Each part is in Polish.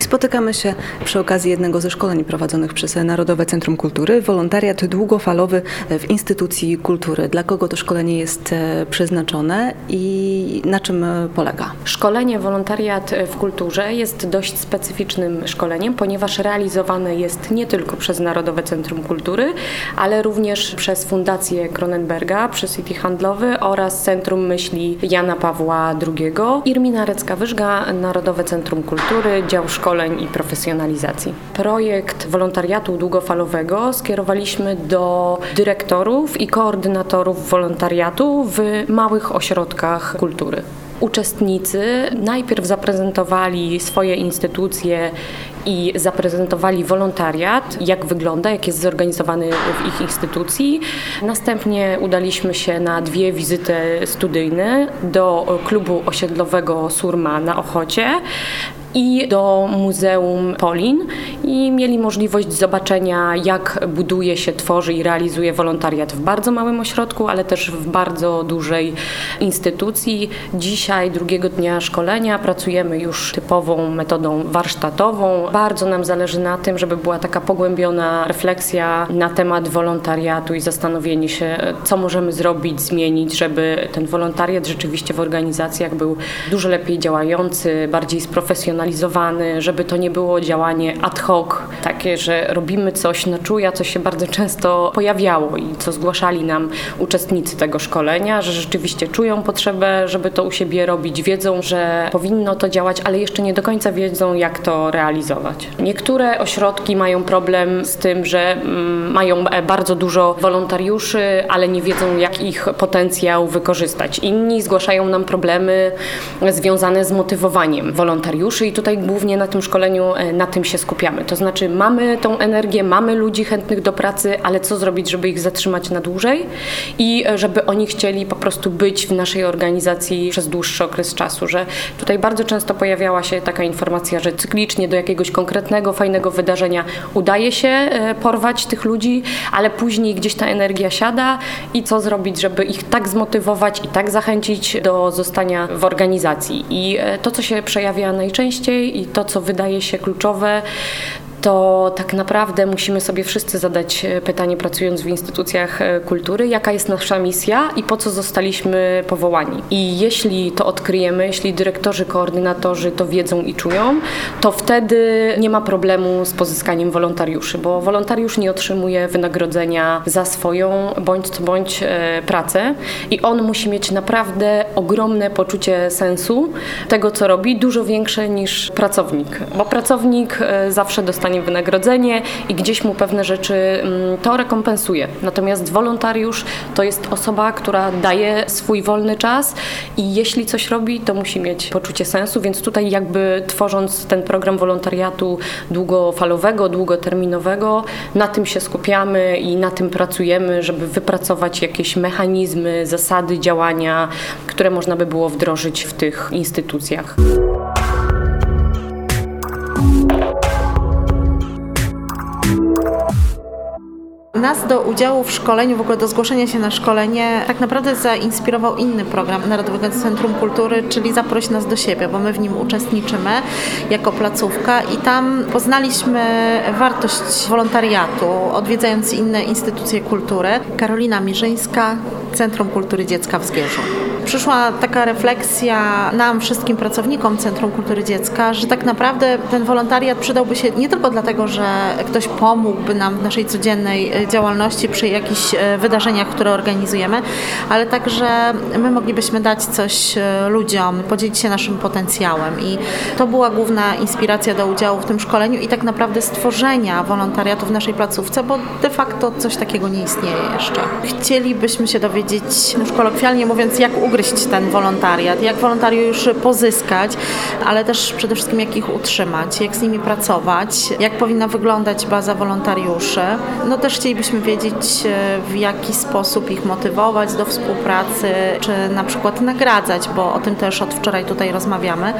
Spotykamy się przy okazji jednego ze szkoleń prowadzonych przez Narodowe Centrum Kultury, wolontariat długofalowy w instytucji kultury. Dla kogo to szkolenie jest e, przeznaczone i na czym polega? Szkolenie wolontariat w kulturze jest dość specyficznym szkoleniem, ponieważ realizowane jest nie tylko przez Narodowe Centrum Kultury, ale również przez Fundację Kronenberga przy City Handlowy oraz Centrum Myśli Jana Pawła II. Irmina Recka-Wyżga, Narodowe Centrum Kultury, dział szkoleń szkoleń i profesjonalizacji. Projekt wolontariatu długofalowego skierowaliśmy do dyrektorów i koordynatorów wolontariatu w małych ośrodkach kultury uczestnicy najpierw zaprezentowali swoje instytucje i zaprezentowali wolontariat, jak wygląda, jak jest zorganizowany w ich instytucji. Następnie udaliśmy się na dwie wizyty studyjne do klubu osiedlowego Surma na Ochocie i do Muzeum Polin i mieli możliwość zobaczenia, jak buduje się, tworzy i realizuje wolontariat w bardzo małym ośrodku, ale też w bardzo dużej instytucji. Dzisiaj, drugiego dnia szkolenia, pracujemy już typową metodą warsztatową. Bardzo nam zależy na tym, żeby była taka pogłębiona refleksja na temat wolontariatu i zastanowienie się, co możemy zrobić, zmienić, żeby ten wolontariat rzeczywiście w organizacjach był dużo lepiej działający, bardziej sprofesjonalizowany spersonalizowany, żeby to nie było działanie ad hoc, takie, że robimy coś na czuja, co się bardzo często pojawiało i co zgłaszali nam uczestnicy tego szkolenia, że rzeczywiście czują potrzebę, żeby to u siebie robić, wiedzą, że powinno to działać, ale jeszcze nie do końca wiedzą, jak to realizować. Niektóre ośrodki mają problem z tym, że mm, mają e, bardzo dużo wolontariuszy, ale nie wiedzą, jak ich potencjał wykorzystać. Inni zgłaszają nam problemy związane z motywowaniem wolontariuszy i tutaj głównie na tym szkoleniu e, na tym się skupiamy. To znaczy mamy tą energię, mamy ludzi chętnych do pracy, ale co zrobić, żeby ich zatrzymać na dłużej i e, żeby oni chcieli po prostu być w naszej organizacji przez dłuższy okres czasu, że tutaj bardzo często pojawiała się taka informacja, że cyklicznie do jakiegoś konkretnego, fajnego wydarzenia udaje się e, porwać tych ludzi, ale później gdzieś ta energia siada i co zrobić, żeby ich tak zmotywować i tak zachęcić do zostania w organizacji. I to, co się przejawia najczęściej, i to, co wydaje się kluczowe, to tak naprawdę musimy sobie wszyscy zadać e, pytanie, pracując w instytucjach e, kultury, jaka jest nasza misja i po co zostaliśmy powołani. I jeśli to odkryjemy, jeśli dyrektorzy, koordynatorzy to wiedzą i czują, to wtedy nie ma problemu z pozyskaniem wolontariuszy, bo wolontariusz nie otrzymuje wynagrodzenia za swoją bądź co bądź e, pracę i on musi mieć naprawdę ogromne poczucie sensu tego, co robi, dużo większe niż pracownik, bo pracownik zawsze dostanie dostanie wynagrodzenie i gdzieś mu pewne rzeczy mm, to rekompensuje. Natomiast wolontariusz to jest osoba, która daje swój wolny czas i jeśli coś robi, to musi mieć poczucie sensu, więc tutaj jakby tworząc ten program wolontariatu długofalowego, długoterminowego, na tym się skupiamy i na tym pracujemy, żeby wypracować jakieś mechanizmy, zasady działania, które można by było wdrożyć w tych instytucjach. Nas do udziału w szkoleniu, w ogóle do zgłoszenia się na szkolenie tak naprawdę zainspirował inny program Narodowego Centrum Kultury, czyli Zaproś nas do siebie, bo my w nim uczestniczymy jako placówka i tam poznaliśmy wartość wolontariatu, odwiedzając inne instytucje kultury. Karolina Mirzyńska, Centrum Kultury Dziecka w Zgierzu przyszła taka refleksja nam, wszystkim pracownikom Centrum Kultury Dziecka, że tak naprawdę ten wolontariat przydałby się nie tylko dlatego, że ktoś pomógłby nam w naszej codziennej e, działalności przy jakichś e, wydarzeniach, które organizujemy, ale także my moglibyśmy dać coś e, ludziom, podzielić się naszym potencjałem i to była główna inspiracja do udziału w tym szkoleniu i tak naprawdę stworzenia wolontariatu w naszej placówce, bo de facto coś takiego nie istnieje jeszcze. Chcielibyśmy się dowiedzieć, już kolokwialnie mówiąc, jak ugryźć ugryźć ten wolontariat, jak wolontariuszy pozyskać, ale też przede wszystkim jak ich utrzymać, jak z nimi pracować, jak powinna wyglądać baza wolontariuszy. No też chcielibyśmy wiedzieć, e, w jaki sposób ich motywować do współpracy, czy na przykład nagradzać, bo o tym też od wczoraj tutaj rozmawiamy.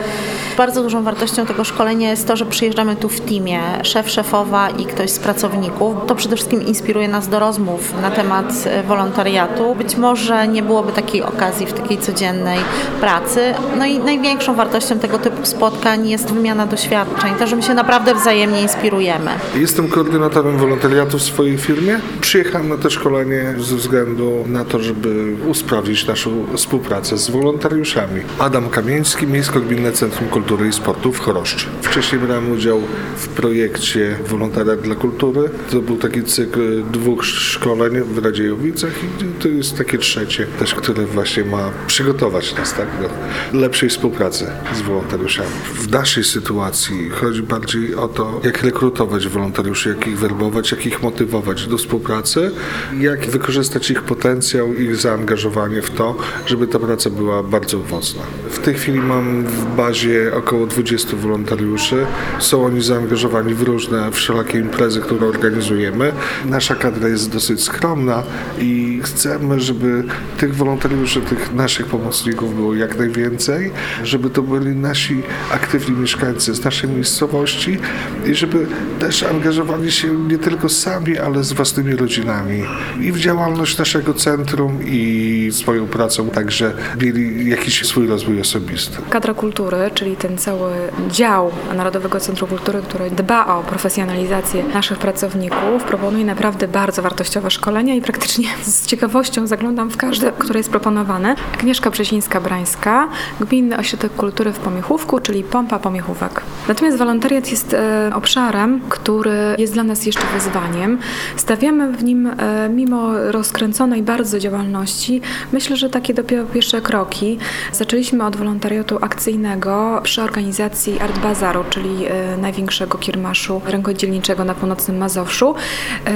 Bardzo dużą wartością tego szkolenia jest to, że przyjeżdżamy tu w teamie, szef, szefowa i ktoś z pracowników. To przede wszystkim inspiruje nas do rozmów na temat e, wolontariatu. Być może nie byłoby takiej okazji w takiej codziennej pracy. No i największą wartością tego typu spotkań jest wymiana doświadczeń, to, że my się naprawdę wzajemnie inspirujemy. Jestem koordynatorem wolontariatu w swojej firmie. Przyjechałem na to szkolenie ze względu na to, żeby usprawnić naszą współpracę z wolontariuszami. Adam Kamieński, Miejsko-Gminne Centrum Kultury i Sportu w Choroszczy. Wcześniej brałem udział w projekcie Wolontariat dla Kultury. To był taki cykl dwóch szkoleń w Radziejowicach i to jest takie trzecie też, które właśnie ma przygotować nas tak, do lepszej współpracy z wolontariuszami. W naszej sytuacji chodzi bardziej o to, jak rekrutować wolontariuszy, jak ich werbować, jak ich motywować do współpracy, jak wykorzystać ich potencjał, ich zaangażowanie w to, żeby ta praca była bardzo owocna. W tej chwili mam w bazie około 20 wolontariuszy. Są oni zaangażowani w różne wszelakie imprezy, które organizujemy. Nasza kadra jest dosyć skromna i chcemy, żeby tych wolontariuszy, tych naszych pomocników było jak najwięcej, żeby to byli nasi aktywni mieszkańcy z naszej miejscowości i żeby też angażowali się nie tylko sami, ale z własnymi rodzinami i w działalność naszego centrum i swoją pracą także mieli jakiś swój rozwój osobisty. Kadra kultury, czyli ten cały dział Narodowego Centrum Kultury, który dba o profesjonalizację naszych pracowników, proponuje naprawdę bardzo wartościowe szkolenia i praktycznie z ciekawością zaglądam w każde, które jest proponowane. Agnieszka Brzesińska-Brańska, Gminny Ośrodek Kultury w Pomiechówku, czyli Pompa Pomiechówek. Natomiast wolontariat jest e, obszarem, który jest dla nas jeszcze wyzwaniem. Stawiamy w nim, e, mimo rozkręconej bardzo działalności, myślę, że takie dopiero pierwsze kroki. Zaczęliśmy od wolontariatu akcyjnego przy organizacji Art Bazaru, czyli e, największego kiermaszu rękodzielniczego na północnym Mazowszu.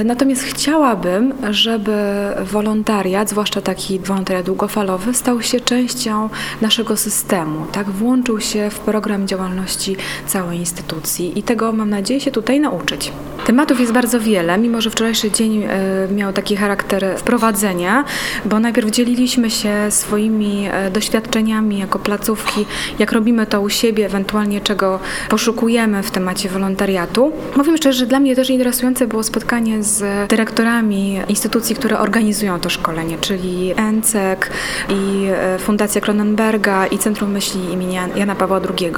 Natomiast chciałabym, żeby wolontariat, zwłaszcza taki wolontariat długofalowy, stał się częścią naszego systemu, tak? Włączył się w program działalności całej instytucji i tego mam nadzieję się tutaj nauczyć. Tematów jest bardzo wiele, mimo że wczorajszy dzień e, miał taki charakter wprowadzenia, bo najpierw dzieliliśmy się swoimi e, doświadczeniami jako placówki, jak robimy to u siebie, ewentualnie czego poszukujemy w temacie wolontariatu. Powiem szczerze, że dla mnie też interesujące było spotkanie z dyrektorami instytucji, które organizują to szkolenie, czyli ENCEK i e, Fundacja Cronenberga i Centrum Myśli imienia Jana Pawła II.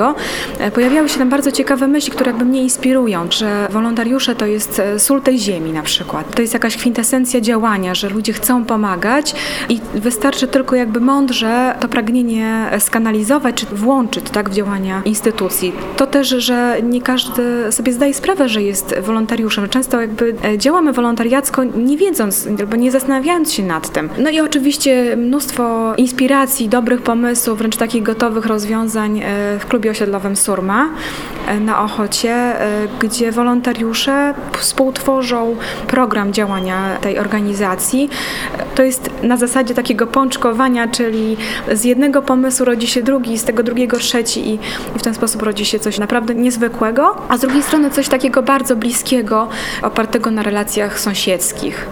Pojawiały się tam bardzo ciekawe myśli, które jakby mnie inspirują, że wolontariusze to jest sól tej ziemi na przykład. To jest jakaś kwintesencja działania, że ludzie chcą pomagać i wystarczy tylko jakby mądrze to pragnienie skanalizować czy włączyć tak, w działania instytucji. To też, że nie każdy sobie zdaje sprawę, że jest wolontariuszem. Często jakby e, działamy wolontariacko nie wiedząc albo nie zastanawiając się nad tym. No i oczywiście mnóstwo inspiracji, dobrych pomysłów, wręcz takich gotowych rozwiązań e, w klubie osiedlowym Surma e, na Ochocie, gdzie wolontariusze współtworzą program działania tej organizacji. To jest na zasadzie takiego pączkowania, czyli z jednego pomysłu rodzi się drugi, z tego drugiego trzeci i, w ten sposób rodzi się coś naprawdę niezwykłego, a z drugiej strony coś takiego bardzo bliskiego, opartego na relacjach sąsiedzkich.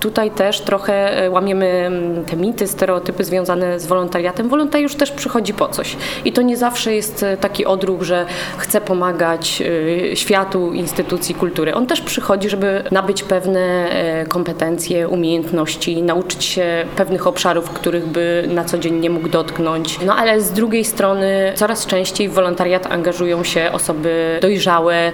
Tutaj też trochę e, łamiemy mm, te mity, stereotypy związane z wolontariatem. Wolontariusz też przychodzi po coś. I to nie zawsze jest e, taki odruch, że chce pomagać e, światu, instytucji kultury. On też przychodzi, żeby nabyć pewne kompetencje, umiejętności, nauczyć się pewnych obszarów, których by na co dzień nie mógł dotknąć. No ale z drugiej strony coraz częściej w wolontariat angażują się osoby dojrzałe,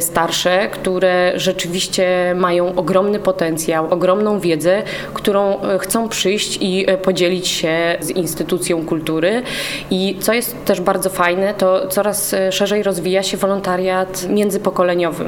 starsze, które rzeczywiście mają ogromny potencjał, ogromny ogromną wiedzę, którą e, chcą przyjść i e, podzielić się z instytucją kultury. I co jest też bardzo fajne, to coraz e, szerzej rozwija się wolontariat międzypokoleniowy,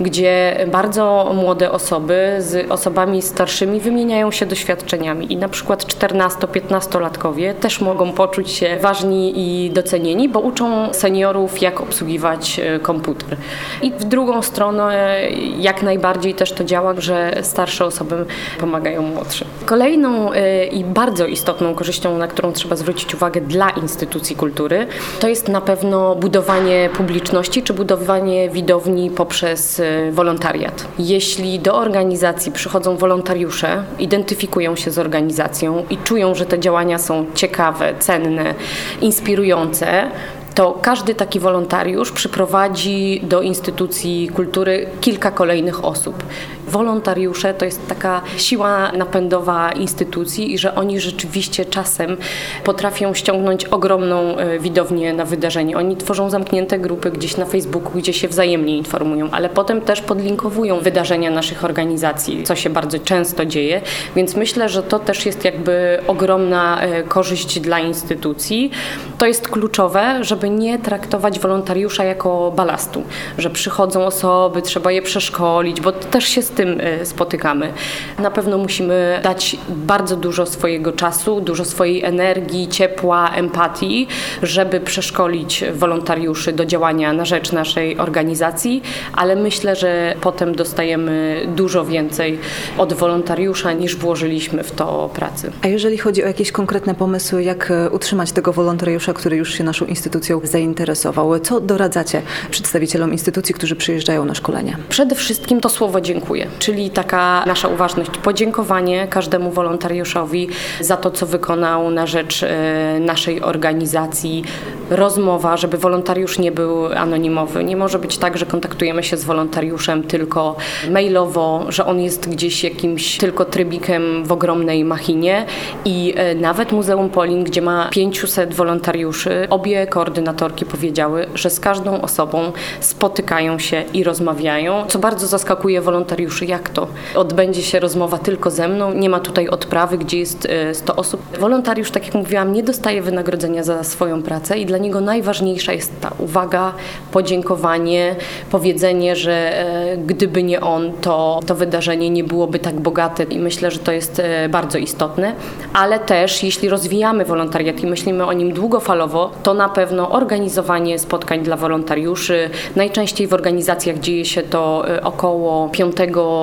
gdzie bardzo młode osoby z osobami starszymi wymieniają się doświadczeniami i na przykład 14-15-latkowie też mogą poczuć się ważni i docenieni, bo uczą seniorów, jak obsługiwać komputer. I w drugą stronę jak najbardziej też to działa, że starsze osoby pomagają młodszym. Kolejną y, i bardzo istotną korzyścią, na którą trzeba zwrócić uwagę dla instytucji kultury, to jest na pewno budowanie publiczności czy budowanie widowni poprzez y, wolontariat. Jeśli do organizacji przychodzą wolontariusze, identyfikują się z organizacją i czują, że te działania są ciekawe, cenne, inspirujące, to każdy taki wolontariusz przyprowadzi do instytucji kultury kilka kolejnych osób. Wolontariusze to jest taka siła napędowa instytucji i że oni rzeczywiście czasem potrafią ściągnąć ogromną e, widownię na wydarzenie. Oni tworzą zamknięte grupy gdzieś na Facebooku, gdzie się wzajemnie informują, ale potem też podlinkowują wydarzenia naszych organizacji, co się bardzo często dzieje, więc myślę, że to też jest jakby ogromna e, korzyść dla instytucji. To jest kluczowe, żeby nie traktować wolontariusza jako balastu, że przychodzą osoby, trzeba je przeszkolić, bo też się z tym e, spotykamy. Na pewno musimy dać bardzo dużo swojego czasu, dużo swojej energii, ciepła, empatii, żeby przeszkolić wolontariuszy do działania na rzecz naszej organizacji, ale myślę, że potem dostajemy dużo więcej od wolontariusza niż włożyliśmy w to pracy. A jeżeli chodzi o jakieś konkretne pomysły, jak e, utrzymać tego wolontariusza, który już się naszą instytucją zainteresował, co doradzacie przedstawicielom instytucji, którzy przyjeżdżają na szkolenia? Przede wszystkim to słowo dziękuję, czyli taka nasza uważność, podziękowanie każdemu wolontariuszowi za to, co wykonał na rzecz e, naszej organizacji, rozmowa, żeby wolontariusz nie był anonimowy. Nie może być tak, że kontaktujemy się z wolontariuszem tylko mailowo, że on jest gdzieś jakimś tylko trybikiem w ogromnej machinie i e, nawet Muzeum Polin, gdzie ma 500 wolontariuszy, obie koordynatorki powiedziały, że z każdą osobą spotykają się i rozmawiają, co bardzo zaskakuje wolontariuszy, jak to odbędzie się rozmowa tylko ze mną, nie ma tutaj odprawy, gdzie jest 100 e, osób. Wolontariusz, tak jak mówiłam, nie dostaje wynagrodzenia za swoją pracę i dla niego najważniejsza jest ta uwaga, podziękowanie, powiedzenie, że e, gdyby nie on, to to wydarzenie nie byłoby tak bogate i myślę, że to jest e, bardzo istotne, ale też jeśli rozwijamy wolontariat i myślimy o nim długofalowo, to na pewno organizowanie spotkań dla wolontariuszy. Najczęściej w organizacjach dzieje się to e, około 5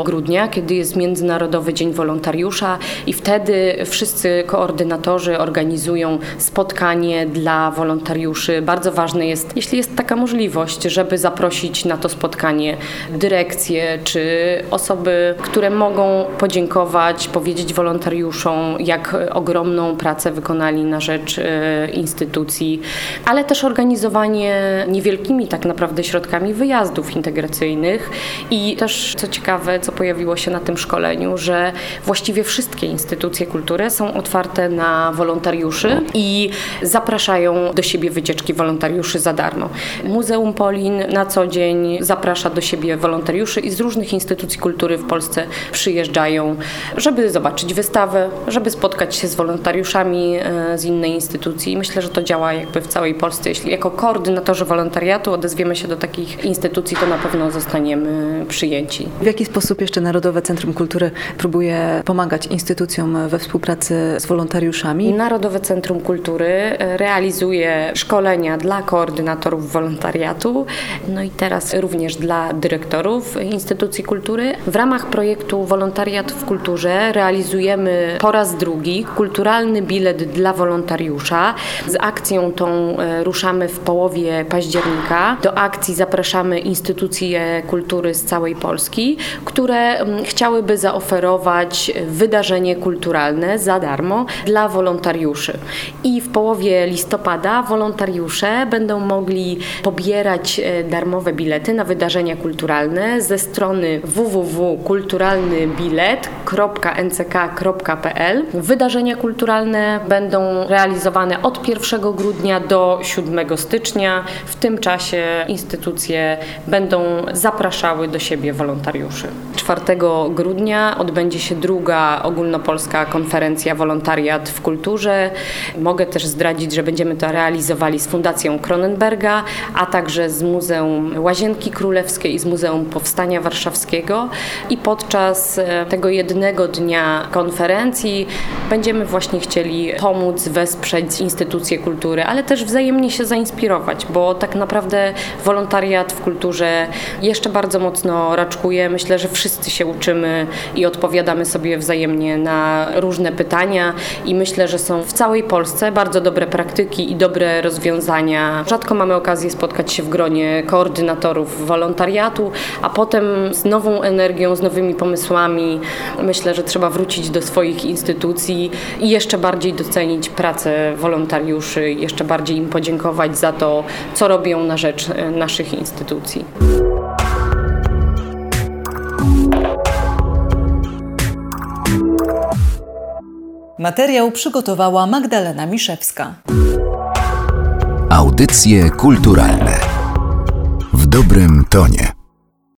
grudnia, kiedy jest Międzynarodowy Dzień Wolontariusza i wtedy wszyscy koordynatorzy organizują spotkanie dla wolontariuszy. Bardzo ważne jest, jeśli jest taka możliwość, żeby zaprosić na to spotkanie dyrekcje czy osoby, które mogą podziękować, powiedzieć wolontariuszom, jak ogromną pracę wykonali na rzecz e, instytucji, ale też organizowanie niewielkimi tak naprawdę środkami wyjazdów integracyjnych i też co ciekawe, co pojawiło się na tym szkoleniu, że właściwie wszystkie instytucje kultury są otwarte na wolontariuszy i zapraszają do siebie wycieczki wolontariuszy za darmo. Muzeum Polin na co dzień zaprasza do siebie wolontariuszy i z różnych instytucji kultury w Polsce przyjeżdżają, żeby zobaczyć wystawę, żeby spotkać się z wolontariuszami e, z innej instytucji. Myślę, że to działa jakby w całej Polsce. Jeśli jako koordynatorzy wolontariatu odezwiemy się do takich instytucji, to na pewno zostaniemy przyjęci. W jaki sposób jeszcze Narodowe Centrum Kultury próbuje pomagać instytucjom we współpracy z wolontariuszami? Narodowe Centrum Kultury e, realizuje szkolenia dla koordynatorów wolontariatu, no i teraz również dla dyrektorów instytucji kultury. W ramach projektu Wolontariat w Kulturze realizujemy po raz drugi kulturalny bilet dla wolontariusza. Z akcją tą e, ruszamy w połowie października. Do akcji zapraszamy instytucje kultury z całej Polski, które mm, chciałyby zaoferować wydarzenie kulturalne za darmo dla wolontariuszy. I w połowie listopada wolontariusze będą mogli pobierać e, darmowe bilety na wydarzenia kulturalne ze strony www.kulturalnybilet.nck.pl. Wydarzenia kulturalne będą realizowane od 1 grudnia do 7 stycznia. W tym czasie instytucje będą zapraszały do siebie wolontariuszy. 4 grudnia odbędzie się druga ogólnopolska konferencja Wolontariat w Kulturze. Mogę też zdradzić, że będziemy to realizowali z Fundacją Kronenberga, a także z Muzeum Łazienki Królewskiej i z Muzeum Powstania Warszawskiego. I podczas e, tego jednego dnia konferencji będziemy właśnie chcieli pomóc, wesprzeć instytucje kultury, ale też wzajemnie się zainspirować, bo tak naprawdę wolontariat w kulturze jeszcze bardzo mocno raczkuje. Myślę, że wszyscy się uczymy i odpowiadamy sobie wzajemnie na różne pytania i myślę, że są w całej Polsce bardzo dobre praktyki i dobre rozwiązania. Rzadko mamy okazję spotkać się w gronie koordynatorów wolontariatu, a potem z nową energią, z nowymi pomysłami myślę, że trzeba wrócić do swoich instytucji i jeszcze bardziej docenić pracę wolontariuszy, jeszcze bardziej im podziękować podziękować za to, co robią na rzecz e, naszych instytucji. Materiał przygotowała Magdalena Miszewska. Audycje kulturalne w dobrym tonie.